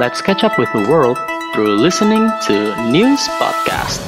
Let's catch up with the world through listening to News Podcast.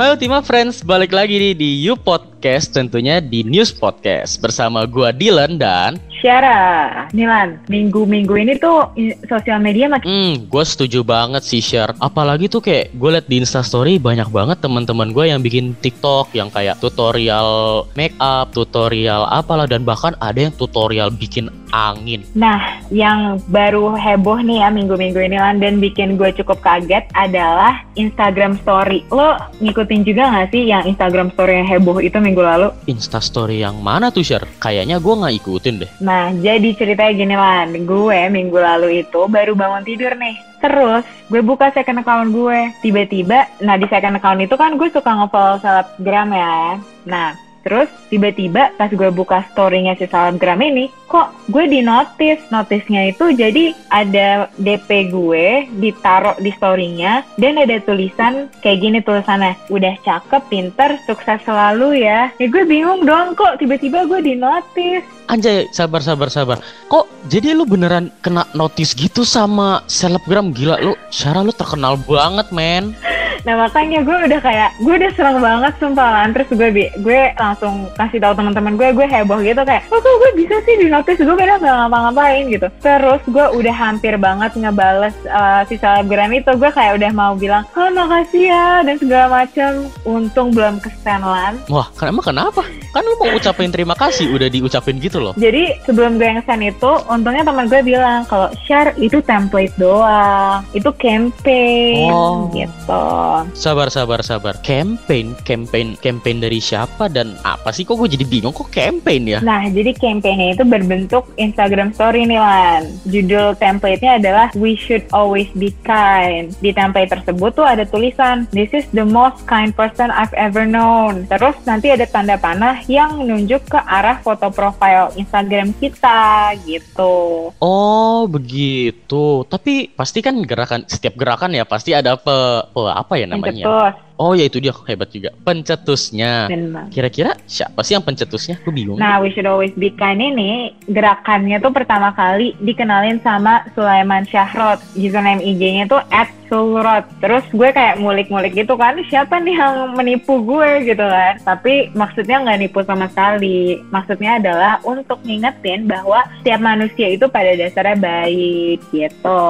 Halo Tima Friends, balik lagi nih di You Podcast, tentunya di News Podcast bersama gua Dylan dan Syara, Nilan, minggu-minggu ini tuh sosial media makin Hmm, gue setuju banget sih share. Apalagi tuh kayak gue liat di Instastory banyak banget teman-teman gue yang bikin TikTok yang kayak tutorial make up, tutorial apalah dan bahkan ada yang tutorial bikin angin. Nah, yang baru heboh nih ya minggu-minggu ini Lan dan bikin gue cukup kaget adalah Instagram Story. Lo ngikutin juga gak sih yang Instagram Story yang heboh itu minggu lalu? Instastory yang mana tuh share? Kayaknya gue nggak ikutin deh. Nah, jadi ceritanya gini Lan, gue minggu lalu itu baru bangun tidur nih. Terus gue buka second account gue. Tiba-tiba, nah di second account itu kan gue suka nge-follow selebgram ya. Nah, Terus tiba-tiba pas gue buka story-nya si selebgram ini, kok gue di notice. Notisnya itu jadi ada DP gue ditaruh di story-nya dan ada tulisan kayak gini tulisannya, udah cakep, pinter, sukses selalu ya. Ya gue bingung dong kok tiba-tiba gue di notice. Anjay, sabar sabar sabar. Kok jadi lu beneran kena notice gitu sama selebgram gila lu? Syara lu terkenal banget, men. Nah makanya gue udah kayak gue udah seneng banget sumpah lan terus gue gue langsung kasih tahu teman-teman gue gue heboh gitu kayak oh kok gue bisa sih di notice gue padahal nggak ngapa-ngapain gitu. Terus gue udah hampir banget ngebales uh, si selebgram itu. Gue kayak udah mau bilang oh makasih ya dan segala macam untung belum kesan lan wah kan emang kenapa? Kan lu mau ucapin terima kasih udah diucapin gitu loh. Jadi sebelum gue ngesen itu untungnya teman gue bilang kalau share itu template doang. Itu campaign oh. gitu Sabar, sabar, sabar. Campaign, campaign, campaign dari siapa dan apa sih? Kok gue jadi bingung kok campaign ya? Nah, jadi campaignnya itu berbentuk Instagram Story nih, Lan. Judul template-nya adalah We Should Always Be Kind. Di template tersebut tuh ada tulisan This is the most kind person I've ever known. Terus nanti ada tanda panah yang menunjuk ke arah foto profile Instagram kita gitu. Oh, begitu. Tapi pasti kan gerakan setiap gerakan ya pasti ada pe, pe apa ya namanya? Pencetus. Oh ya itu dia hebat juga pencetusnya. Kira-kira siapa sih yang pencetusnya? Gue bingung. Nah, We Should Always Be Kind ini gerakannya tuh pertama kali dikenalin sama Sulaiman Syahrot. Username IG-nya tuh at Sulrot. Terus gue kayak ngulik-ngulik gitu kan, siapa nih yang menipu gue gitu kan. Tapi maksudnya nggak nipu sama sekali. Maksudnya adalah untuk ngingetin bahwa setiap manusia itu pada dasarnya baik gitu.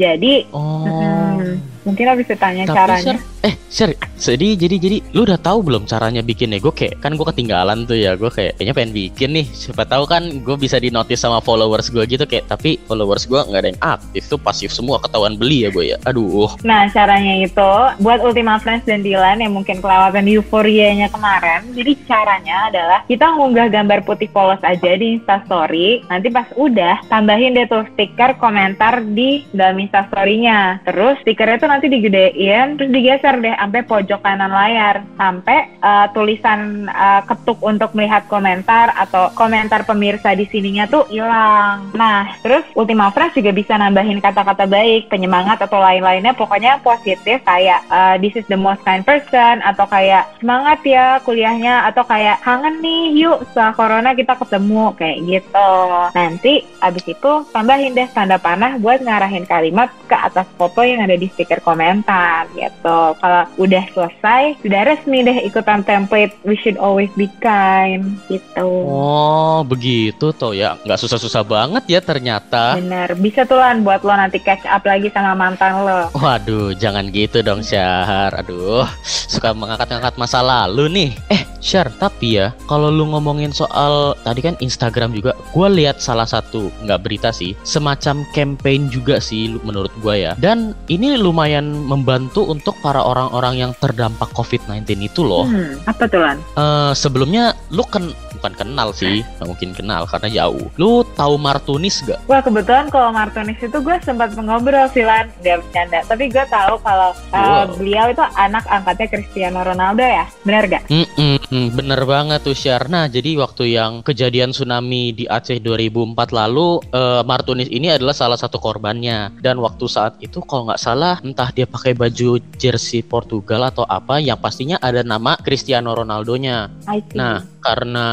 Jadi, oh. hmm, Mungkin lo bisa tanya Tapi, caranya. Sir, eh, Sir, jadi jadi jadi lu udah tahu belum caranya bikinnya? Gue kayak kan gue ketinggalan tuh ya. Gue kayak kayaknya pengen bikin nih. Siapa tahu kan gue bisa di notice sama followers gue gitu kayak tapi followers gue nggak ada yang aktif tuh pasif semua ketahuan beli ya gue ya. Aduh. Nah, caranya itu buat Ultima Friends dan Dylan yang mungkin kelewatan euforianya kemarin. Jadi caranya adalah kita ngunggah gambar putih polos aja di Instastory. Nanti pas udah tambahin deh tuh stiker komentar di dalam Instastory-nya. Terus stikernya tuh nanti digedein terus digeser deh sampai pojok kanan layar sampai uh, tulisan uh, ketuk untuk melihat komentar atau komentar pemirsa di sininya tuh hilang. Nah, terus Ultima Friends juga bisa nambahin kata-kata baik, penyemangat atau lain-lainnya pokoknya positif kayak uh, this is the most kind person atau kayak semangat ya kuliahnya atau kayak kangen nih yuk setelah corona kita ketemu kayak gitu. Nanti abis itu tambahin deh tanda panah buat ngarahin kalimat ke atas foto yang ada di stiker komentar gitu. Kalau udah selesai, sudah resmi deh ikutan template We Should Always Be Kind gitu. Oh, begitu tuh ya. Nggak susah-susah banget ya ternyata. Bener, bisa tuh lan buat lo nanti catch up lagi sama mantan lo. Waduh, jangan gitu dong Syar. Aduh, suka mengangkat-angkat masa lalu nih. Eh, Syar, tapi ya, kalau lu ngomongin soal tadi kan Instagram juga, gue lihat salah satu nggak berita sih, semacam campaign juga sih menurut gue ya. Dan ini lumayan membantu untuk para orang-orang yang terdampak COVID-19 itu loh. Hmm, apa tuh Lan? Uh, sebelumnya lu kan bukan kenal sih, nggak mungkin kenal karena jauh. Lu tahu Martunis gak? Wah kebetulan kalau Martunis itu gue sempat mengobrol sih Lan, dia bercanda. Tapi gue tahu kalau uh, wow. beliau itu anak angkatnya Cristiano Ronaldo ya, benar gak? Mm -mm Hmm, bener banget tuh Syar. Nah, jadi waktu yang kejadian tsunami di Aceh 2004 lalu, uh, Martunis ini adalah salah satu korbannya. Dan waktu saat itu kalau nggak salah, entah dia pakai baju jersey Portugal atau apa, yang pastinya ada nama Cristiano Ronaldo-nya. Nah, karena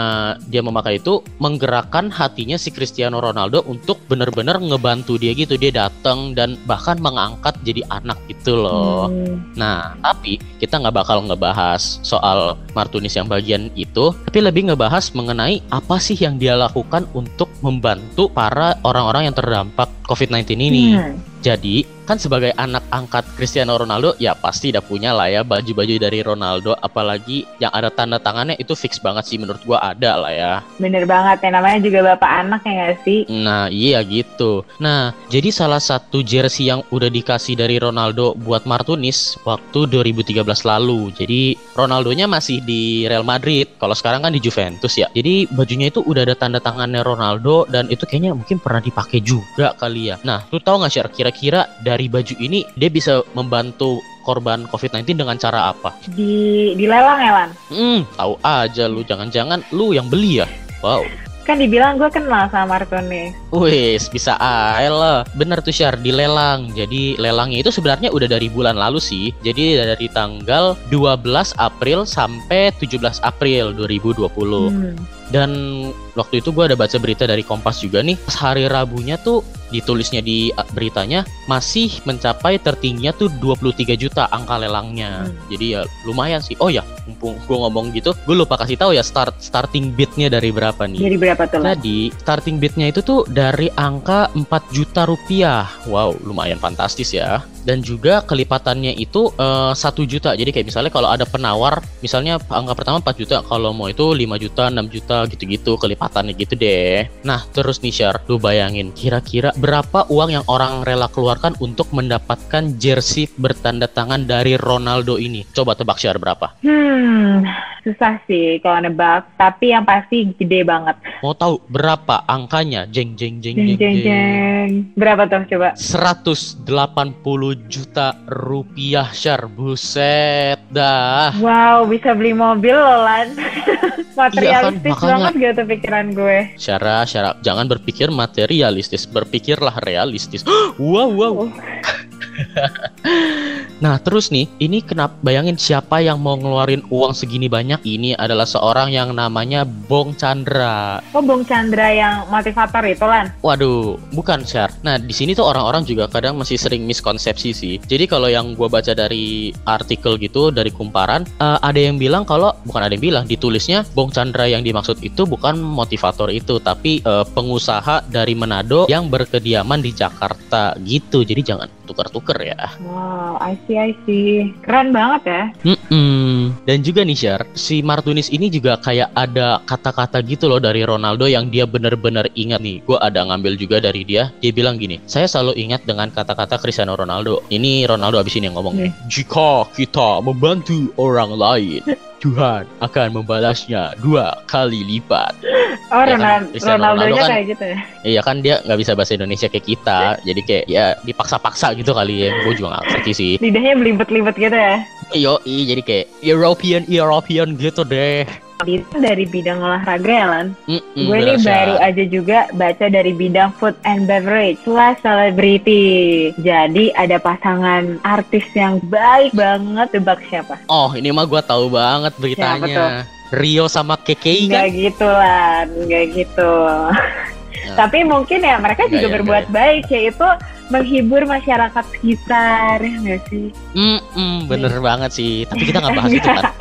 dia memakai itu, menggerakkan hatinya si Cristiano Ronaldo untuk bener-bener ngebantu dia gitu. Dia datang dan bahkan mengangkat jadi anak gitu loh. Hmm. Nah, tapi kita nggak bakal ngebahas soal Martunis yang bagian itu, tapi lebih ngebahas mengenai apa sih yang dia lakukan untuk membantu para orang-orang yang terdampak COVID-19 ini. Hmm. Jadi, kan sebagai anak angkat Cristiano Ronaldo, ya pasti udah punya lah ya baju-baju dari Ronaldo, apalagi yang ada tanda tangannya itu fix banget sih menurut gua ada lah ya. Bener banget ya, namanya juga bapak anak ya gak sih? Nah, iya gitu. Nah, jadi salah satu jersey yang udah dikasih dari Ronaldo buat Martunis waktu 2013 lalu. Jadi, Ronaldonya masih di Real Madrid, kalau sekarang kan di Juventus ya. Jadi, bajunya itu udah ada tanda tangannya Ronaldo dan itu kayaknya mungkin pernah dipakai juga kali ya. Nah, lu tau gak sih kira-kira dari baju ini dia bisa membantu korban COVID-19 dengan cara apa? Di dilelang ya, Lan? Hmm, tahu aja lu. Jangan-jangan lu yang beli ya? Wow. Kan dibilang gue kenal sama nih. Wih, bisa aja lah. Bener tuh Syar, dilelang. Jadi lelangnya itu sebenarnya udah dari bulan lalu sih. Jadi dari tanggal 12 April sampai 17 April 2020. Hmm. Dan waktu itu gue ada baca berita dari Kompas juga nih pas hari Rabunya tuh ditulisnya di uh, beritanya masih mencapai tertingginya tuh 23 juta angka lelangnya. Hmm. jadi ya lumayan sih. Oh ya mumpung gue ngomong gitu gue lupa kasih tahu ya start starting bidnya dari berapa nih. Dari berapa tuh jadi starting bidnya itu tuh dari angka 4 juta rupiah. Wow lumayan fantastis ya. Dan juga kelipatannya itu eh, satu uh, juta. Jadi kayak misalnya kalau ada penawar misalnya angka pertama 4 juta kalau mau itu 5 juta 6 juta gitu-gitu kelipatannya gitu deh. Nah terus nih Syar lu bayangin kira-kira berapa uang yang orang rela keluarkan untuk mendapatkan jersey bertanda tangan dari Ronaldo ini? Coba tebak Syar berapa? Hmm susah sih kalau nebak tapi yang pasti gede banget. Mau tahu berapa angkanya? Jeng jeng jeng jeng jeng, jeng. jeng. berapa tuh coba? 180 juta rupiah Syar buset dah. Wow bisa beli mobil loh Lan. Materialistis iya kan, banget. Gitu pikiran gue. Syara Syara jangan berpikir materialistis. Berpikirlah realistis. Wow wow. Oh. nah terus nih, ini kenapa bayangin siapa yang mau ngeluarin uang segini banyak? Ini adalah seorang yang namanya Bong Chandra. Oh Bong Chandra yang motivator itu lan? Waduh, bukan Syar. Nah di sini tuh orang-orang juga kadang masih sering miskonsepsi sih. Jadi kalau yang gue baca dari artikel gitu, dari kumparan, uh, ada yang bilang kalau bukan ada yang bilang, ditulisnya Bong Chandra yang dimaksud itu bukan motivator itu, tapi uh, pengusaha dari Manado yang berkediaman di Jakarta gitu. Jadi jangan tukar-tukar ya. Wow, I see, I see. Keren banget ya. Mm-mm. Dan juga nih Syar, si Martunis ini juga kayak ada kata-kata gitu loh dari Ronaldo yang dia bener-bener ingat nih. Gue ada ngambil juga dari dia. Dia bilang gini, saya selalu ingat dengan kata-kata Cristiano Ronaldo. Ini Ronaldo abis ini yang ngomong. Hmm. Jika kita membantu orang lain, Tuhan akan membalasnya dua kali lipat. Oh, ya Ronald, kan, Ronaldo, Ronaldo kan, kayak gitu ya? Iya kan dia nggak bisa bahasa Indonesia kayak kita, jadi kayak ya dipaksa-paksa gitu kali ya. Gue juga nggak ngerti sih. Lidahnya belibet-libet gitu ya? Iyo, iya jadi kayak European European gitu deh itu dari bidang olahraga ya Lan. Mm -mm, gue ini baru aja juga baca dari bidang food and beverage plus celebrity. Jadi ada pasangan artis yang baik banget tebak siapa? Oh ini mah gue tahu banget beritanya. Rio sama Keke kan? Gak gitu Lan, gak gitu. Ya. Tapi mungkin ya mereka juga ya, berbuat ya. baik yaitu menghibur masyarakat sekitar ya nggak sih? Mm -mm, bener hmm. banget sih. Tapi kita nggak bahas itu kan.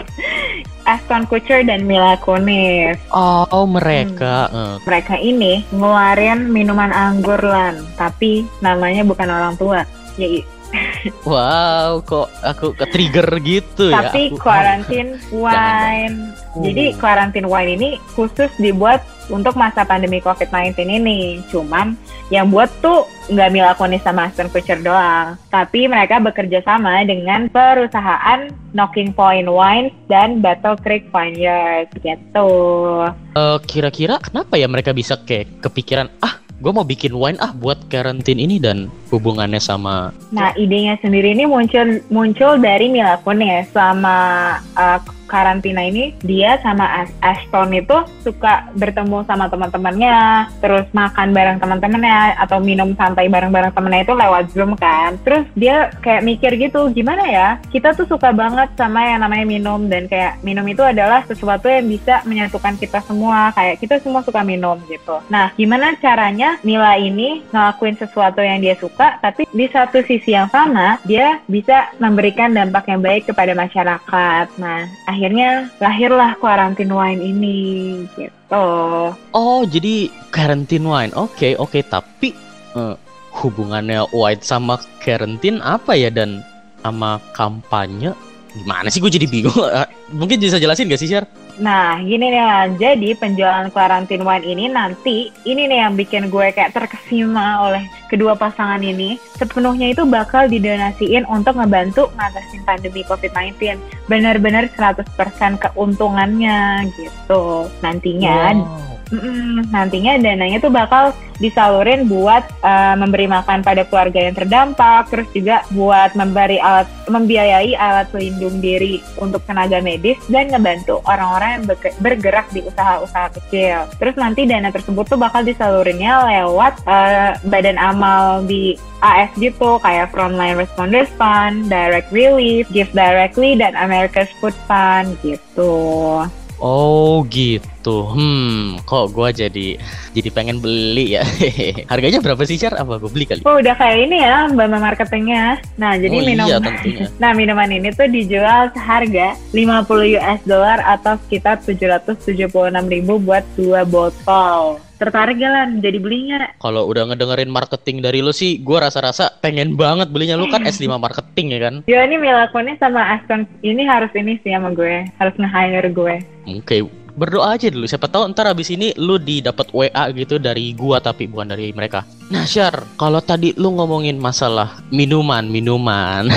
Aston Kutcher dan Mila Kunis. Oh, oh mereka. Hmm. Uh. Mereka ini ngeluarin minuman anggur lan, tapi namanya bukan orang tua. Ya, wow, kok aku ke trigger gitu ya? Tapi quarantine wine. Jadi quarantine wine ini khusus dibuat untuk masa pandemi COVID-19 ini. Cuman yang buat tuh nggak Mila Kunis sama Aston Kutcher doang, tapi mereka bekerja sama dengan perusahaan Knocking Point Wines dan Battle Creek Vineyards gitu. Uh, kira-kira kenapa ya mereka bisa kayak kepikiran ah gue mau bikin wine ah buat karantin ini dan hubungannya sama nah idenya sendiri ini muncul muncul dari Mila Kunis sama uh, karantina ini dia sama Ashton itu suka bertemu sama teman-temannya, terus makan bareng teman-temannya atau minum santai bareng-bareng temennya itu lewat Zoom kan. Terus dia kayak mikir gitu, gimana ya? Kita tuh suka banget sama yang namanya minum dan kayak minum itu adalah sesuatu yang bisa menyatukan kita semua. Kayak kita semua suka minum gitu. Nah, gimana caranya Mila ini ngelakuin sesuatu yang dia suka, tapi di satu sisi yang sama dia bisa memberikan dampak yang baik kepada masyarakat. Nah, lahirlah quarantine wine ini gitu. Oh, jadi quarantine wine. Oke, okay, oke, okay. tapi uh, hubungannya white sama quarantine apa ya dan sama kampanye gimana sih gue jadi bingung mungkin bisa jelasin gak sih share Nah, gini nih lah. Jadi penjualan quarantine wine ini nanti ini nih yang bikin gue kayak terkesima oleh kedua pasangan ini. Sepenuhnya itu bakal didonasiin untuk ngebantu ngatasin pandemi COVID-19. Benar-benar 100% keuntungannya gitu. Nantinya wow Mm-mm, nantinya dananya tuh bakal disalurin buat uh, memberi makan pada keluarga yang terdampak, terus juga buat memberi alat, membiayai alat pelindung diri untuk tenaga medis dan ngebantu orang-orang yang bergerak di usaha-usaha kecil. Terus nanti dana tersebut tuh bakal disalurinnya lewat uh, badan amal di AS gitu kayak Frontline Responders Fund, Direct Relief, Give Directly, dan America's Food Fund gitu. Oh gitu. Hmm, kok gua jadi jadi pengen beli ya. Harganya berapa sih, Char? Apa gue beli kali? Oh, udah kayak ini ya, Mbak marketingnya. Nah, jadi oh, minum iya, tentunya. Nah, minuman ini tuh dijual seharga 50 US dollar atau sekitar 776 ribu buat dua botol tertarik gak lan jadi belinya kalau udah ngedengerin marketing dari lo sih gue rasa-rasa pengen banget belinya lo kan S5 marketing ya kan ya ini Milakonnya sama Aston ini harus ini sih sama gue harus nge-hire gue oke okay. Berdoa aja dulu siapa tahu ntar abis ini lu didapat WA gitu dari gua tapi bukan dari mereka nah Syar kalau tadi lu ngomongin masalah minuman minuman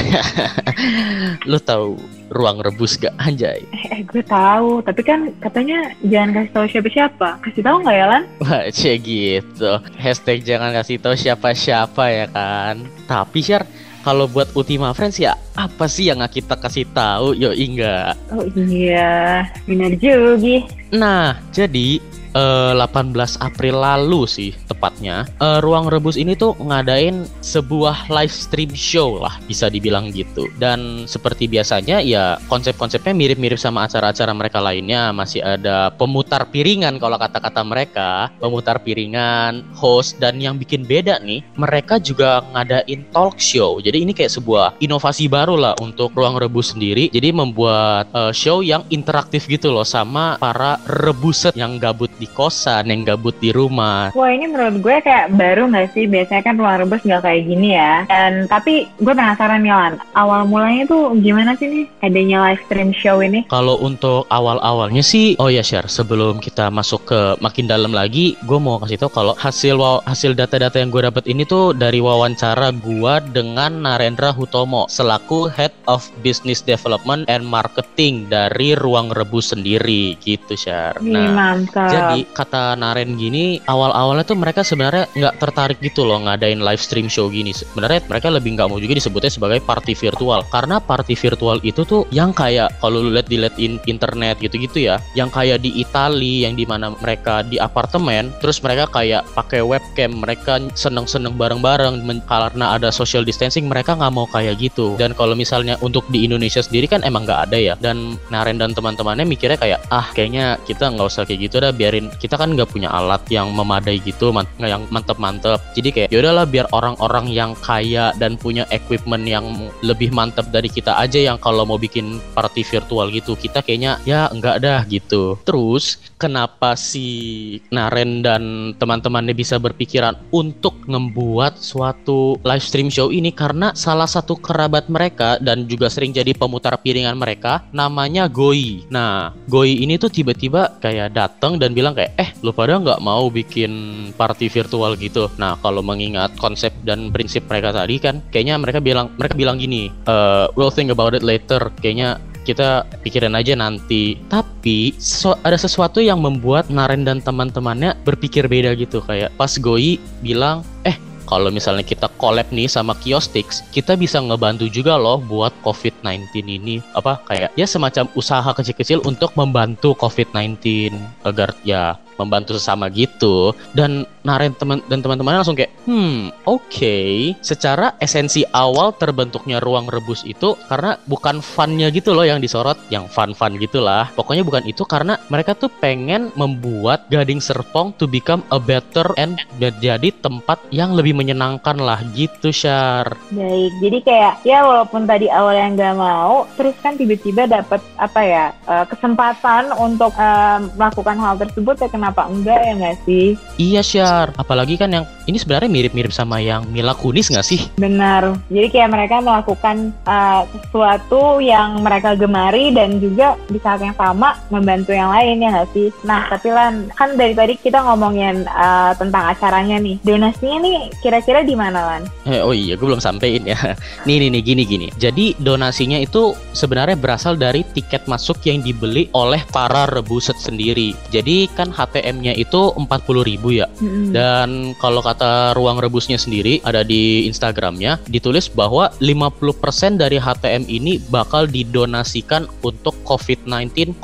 lu tahu ruang rebus gak anjay? Eh, eh gue tahu, tapi kan katanya jangan kasih tahu siapa-siapa. Kasih tahu nggak ya Lan? Wah, cie gitu. Hashtag jangan kasih tahu siapa-siapa ya kan. Tapi Syar, kalau buat Ultima Friends ya apa sih yang kita kasih tahu? Yo enggak. Oh iya, benar juga. Nah, jadi uh, eh, 18 April lalu sih tepatnya. Uh, Ruang Rebus ini tuh ngadain sebuah live stream show lah bisa dibilang gitu. Dan seperti biasanya ya konsep-konsepnya mirip-mirip sama acara-acara mereka lainnya. Masih ada pemutar piringan kalau kata-kata mereka. Pemutar piringan host dan yang bikin beda nih mereka juga ngadain talk show. Jadi ini kayak sebuah inovasi baru lah untuk Ruang Rebus sendiri. Jadi membuat uh, show yang interaktif gitu loh sama para rebuset yang gabut di kosan, yang gabut di rumah. Wah ini menurut gue kayak baru nggak sih? Biasanya kan ruang rebus nggak kayak gini ya. Dan tapi gue penasaran nih Lan, awal mulanya tuh gimana sih nih adanya live stream show ini? Kalau untuk awal-awalnya sih, oh ya share sebelum kita masuk ke makin dalam lagi, gue mau kasih tau kalau hasil hasil data-data yang gue dapat ini tuh dari wawancara gue dengan Narendra Hutomo selaku Head of Business Development and Marketing dari Ruang Rebus sendiri gitu share. Nah, mantap jadi kata Naren gini awal-awalnya tuh mereka sebenarnya nggak tertarik gitu loh ngadain live stream show gini. Sebenarnya mereka lebih nggak mau juga disebutnya sebagai party virtual. Karena party virtual itu tuh yang kayak kalau lu lihat di lihat in internet gitu-gitu ya yang kayak di Itali yang di mana mereka di apartemen terus mereka kayak pakai webcam mereka seneng-seneng bareng-bareng karena ada social distancing mereka nggak mau kayak gitu. Dan kalau misalnya untuk di Indonesia sendiri kan emang nggak ada ya. Dan Naren dan teman-temannya mikirnya kayak ah kayaknya kita nggak usah kayak gitu dah biarin kita kan nggak punya alat yang memadai gitu man yang mantep-mantep. Jadi kayak yaudahlah biar orang-orang yang kaya dan punya equipment yang lebih mantep dari kita aja yang kalau mau bikin party virtual gitu kita kayaknya ya enggak dah gitu. Terus kenapa si Naren dan teman-temannya bisa berpikiran untuk membuat suatu live stream show ini? Karena salah satu kerabat mereka dan juga sering jadi pemutar piringan mereka namanya Goi. Nah, Goi ini tuh tiba-tiba kayak datang dan bilang kayak eh lu pada nggak mau bikin party virtual gitu? Nah kalau mengingat konsep dan prinsip mereka tadi kan kayaknya mereka bilang mereka bilang gini uh, we'll think about it later. Kayaknya kita pikirin aja nanti. Tapi so, ada sesuatu yang membuat Naren dan teman-temannya berpikir beda gitu. Kayak pas Goi bilang, "Eh, kalau misalnya kita collab nih sama Kiostix, kita bisa ngebantu juga loh buat COVID-19 ini. Apa kayak ya semacam usaha kecil-kecil untuk membantu COVID-19 agar ya membantu sesama gitu. Dan Naren teman dan teman-temannya langsung kayak hmm oke. Okay. secara esensi awal terbentuknya ruang rebus itu karena bukan funnya gitu loh yang disorot yang fun-fun gitulah. Pokoknya bukan itu karena mereka tuh pengen membuat Gading Serpong to become a better and menjadi tempat yang lebih menyenangkan lah gitu Syar baik jadi kayak ya walaupun tadi awal yang nggak mau terus kan tiba-tiba dapat apa ya uh, kesempatan untuk uh, melakukan hal tersebut ya kenapa apa enggak ya nggak sih? Iya Syar, apalagi kan yang ini sebenarnya mirip-mirip sama yang Mila Kunis nggak sih? Benar, jadi kayak mereka melakukan uh, sesuatu yang mereka gemari dan juga di saat yang sama membantu yang lain ya nggak sih? Nah tapi Lan, kan dari tadi kita ngomongin uh, tentang acaranya nih, donasinya nih kira-kira di mana Lan? Eh, oh iya, gue belum sampein ya. nih nih nih gini gini. Jadi donasinya itu sebenarnya berasal dari tiket masuk yang dibeli oleh para rebuset sendiri. Jadi kan HT HTM-nya itu 40 ribu ya. Mm-hmm. Dan kalau kata ruang rebusnya sendiri ada di Instagramnya ditulis bahwa 50% dari HTM ini bakal didonasikan untuk COVID-19,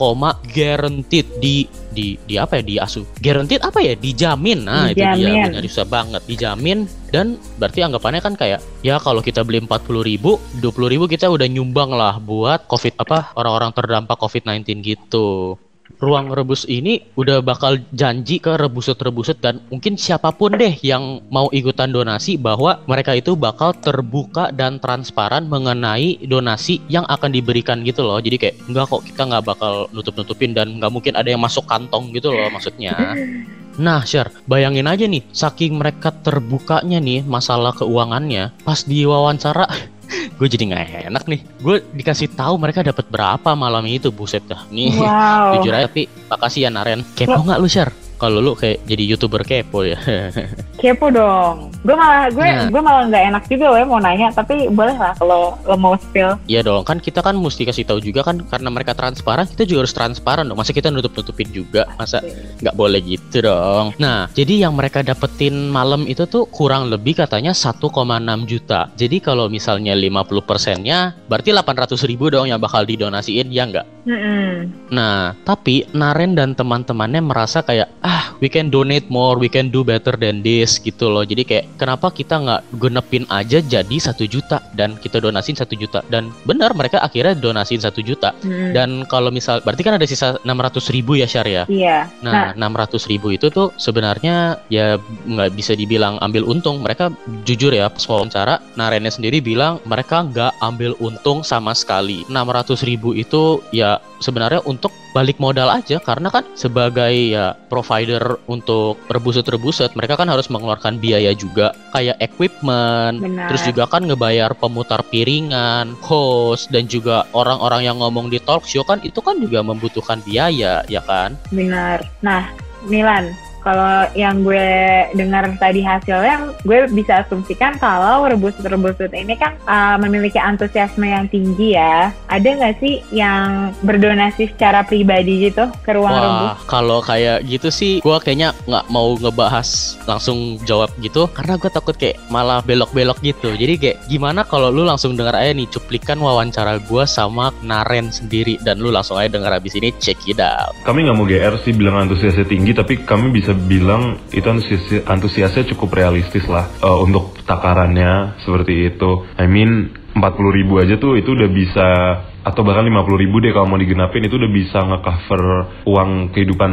guaranteed di di di apa ya di asu? Guaranteed apa ya? Dijamin. Nah dijamin. itu dia. Benar susah banget. Dijamin. Dan berarti anggapannya kan kayak ya kalau kita beli 40 ribu 20 ribu kita udah nyumbang lah buat covid apa orang-orang terdampak covid 19 gitu ruang rebus ini udah bakal janji ke rebuset-rebuset dan mungkin siapa pun deh yang mau ikutan donasi bahwa mereka itu bakal terbuka dan transparan mengenai donasi yang akan diberikan gitu loh. Jadi kayak enggak kok kita nggak bakal nutup-nutupin dan nggak mungkin ada yang masuk kantong gitu loh maksudnya. Nah, Sher, bayangin aja nih, saking mereka terbukanya nih masalah keuangannya, pas di wawancara gue jadi nggak enak nih. Gue dikasih tahu mereka dapat berapa malam itu buset dah. Nih wow. jujur aja tapi makasih ya Naren. Kepo nggak lu share kalau lu kayak jadi youtuber kepo ya. Kepo dong. Gue malah gue nah. gue malah nggak enak juga loh mau nanya tapi boleh lah kalau lo mau spill. Iya dong kan kita kan mesti kasih tahu juga kan karena mereka transparan kita juga harus transparan dong. Masa kita nutup nutupin juga? Masa nggak boleh gitu dong? Nah jadi yang mereka dapetin malam itu tuh kurang lebih katanya 1,6 juta. Jadi kalau misalnya 50 persennya berarti 800 ribu dong yang bakal didonasiin ya nggak mm -hmm. nah tapi Naren dan teman-temannya merasa kayak ah we can donate more we can do better than this gitu loh. Jadi kayak kenapa kita nggak genepin aja jadi satu juta dan kita donasin satu juta? Dan benar mereka akhirnya donasin satu juta. Hmm. dan kalau misal berarti kan ada sisa enam ratus ribu ya Syar ya? Iya. Nah enam ratus ribu itu tuh sebenarnya ya nggak bisa dibilang ambil untung. Mereka jujur ya wawancara Narene sendiri bilang mereka nggak ambil untung sama sekali. enam ratus ribu itu ya sebenarnya untuk balik modal aja karena kan sebagai ya provider untuk rebuset-rebuset mereka kan harus mengeluarkan biaya juga kayak equipment Benar. terus juga kan ngebayar pemutar piringan host dan juga orang-orang yang ngomong di talk show kan itu kan juga membutuhkan biaya ya kan benar nah Milan kalau yang gue dengar tadi hasilnya, gue bisa asumsikan kalau rebus-rebusut ini kan uh, memiliki antusiasme yang tinggi ya. Ada nggak sih yang berdonasi secara pribadi gitu ke ruang Wah, rebus? kalau kayak gitu sih, gue kayaknya nggak mau ngebahas langsung jawab gitu, karena gue takut kayak malah belok-belok gitu. Jadi kayak gimana kalau lu langsung dengar aja nih cuplikan wawancara gue sama Naren sendiri dan lu langsung aja dengar abis ini check it out. Kami nggak mau GR sih bilang antusiasnya tinggi, tapi kami bisa bilang itu antusias antusiasnya cukup realistis lah uh, untuk takarannya seperti itu. I mean 40 ribu aja tuh itu udah bisa atau bahkan 50 ribu deh kalau mau digenapin itu udah bisa ngecover uang kehidupan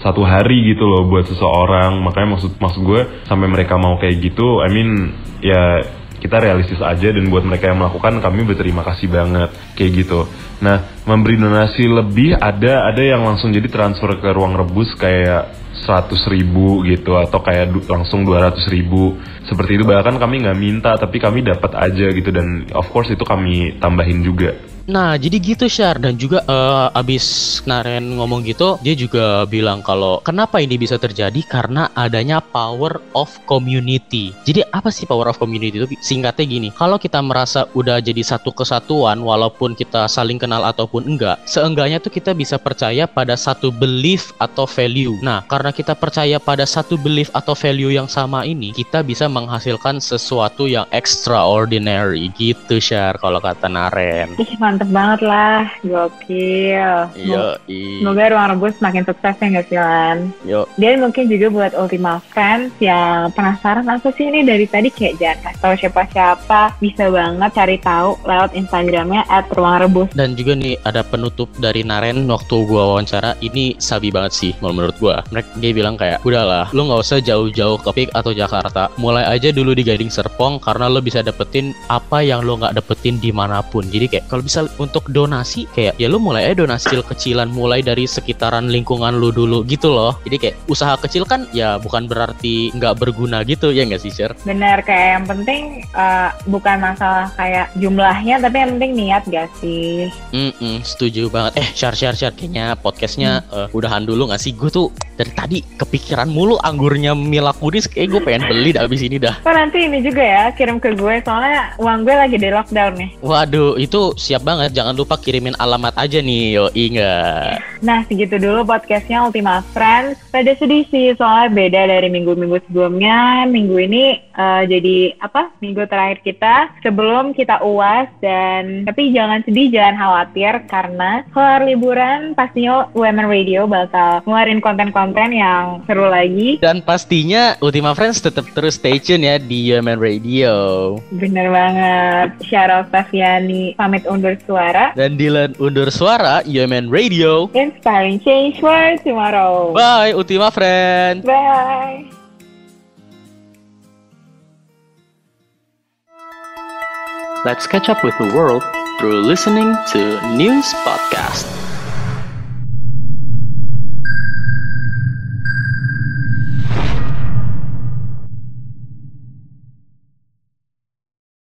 satu hari gitu loh buat seseorang makanya maksud maksud gue sampai mereka mau kayak gitu I mean ya kita realistis aja dan buat mereka yang melakukan kami berterima kasih banget kayak gitu. Nah, memberi donasi lebih ada ada yang langsung jadi transfer ke ruang rebus kayak 100 ribu gitu atau kayak du langsung 200 ribu seperti itu bahkan kami nggak minta tapi kami dapat aja gitu dan of course itu kami tambahin juga Nah, jadi gitu Syar dan juga uh, abis Naren ngomong gitu, dia juga bilang kalau kenapa ini bisa terjadi karena adanya power of community. Jadi apa sih power of community itu? Singkatnya gini, kalau kita merasa udah jadi satu kesatuan walaupun kita saling kenal ataupun enggak, seenggaknya tuh kita bisa percaya pada satu belief atau value. Nah, karena kita percaya pada satu belief atau value yang sama ini, kita bisa menghasilkan sesuatu yang extraordinary gitu Syar kalau kata Naren. Mantep banget lah, gokil. Iya, Semoga ruang rebus makin sukses ya nggak sih Lan? Yuk. Dan mungkin juga buat Ultima Friends yang penasaran apa sih ini dari tadi kayak jangan tahu siapa-siapa, bisa banget cari tahu lewat Instagramnya at ruang rebus. Dan juga nih ada penutup dari Naren waktu gua wawancara, ini sabi banget sih menurut gua. Mereka dia bilang kayak, udahlah, lu nggak usah jauh-jauh ke Pik atau Jakarta, mulai aja dulu di Gading Serpong karena lo bisa dapetin apa yang lo nggak dapetin di mana pun. Jadi kayak kalau bisa untuk donasi kayak ya lu mulai aja donasi kecil-kecilan mulai dari sekitaran lingkungan lu dulu gitu loh jadi kayak usaha kecil kan ya bukan berarti nggak berguna gitu ya nggak sih Sir? Bener kayak yang penting uh, bukan masalah kayak jumlahnya tapi yang penting niat gak sih? Mm -mm, setuju banget. Eh share share share kayaknya podcastnya hmm. uh, udahan dulu nggak sih? Gue tuh dari tadi kepikiran mulu anggurnya Mila Kunis kayak gue pengen beli dah abis ini dah. Oh nanti ini juga ya kirim ke gue soalnya uang gue lagi di lockdown nih. Waduh itu siap banget jangan lupa kirimin alamat aja nih yo ingat. Nah segitu dulu podcastnya Ultima Friends. Pada sedih sih soalnya beda dari minggu-minggu sebelumnya. Minggu ini uh, jadi apa? Minggu terakhir kita sebelum kita uas dan tapi jangan sedih, jangan khawatir karena keluar liburan pastinya Women Radio bakal ngeluarin konten-konten yang seru lagi. Dan pastinya Ultima Friends tetap terus stay tune ya di Women Radio. Bener banget. Syarol Staviani pamit undur suara. Dan Dylan undur suara Women Radio. Inspiring change for tomorrow. Bye Ultima Friends. Bye. Let's catch up with the world through listening to News Podcast.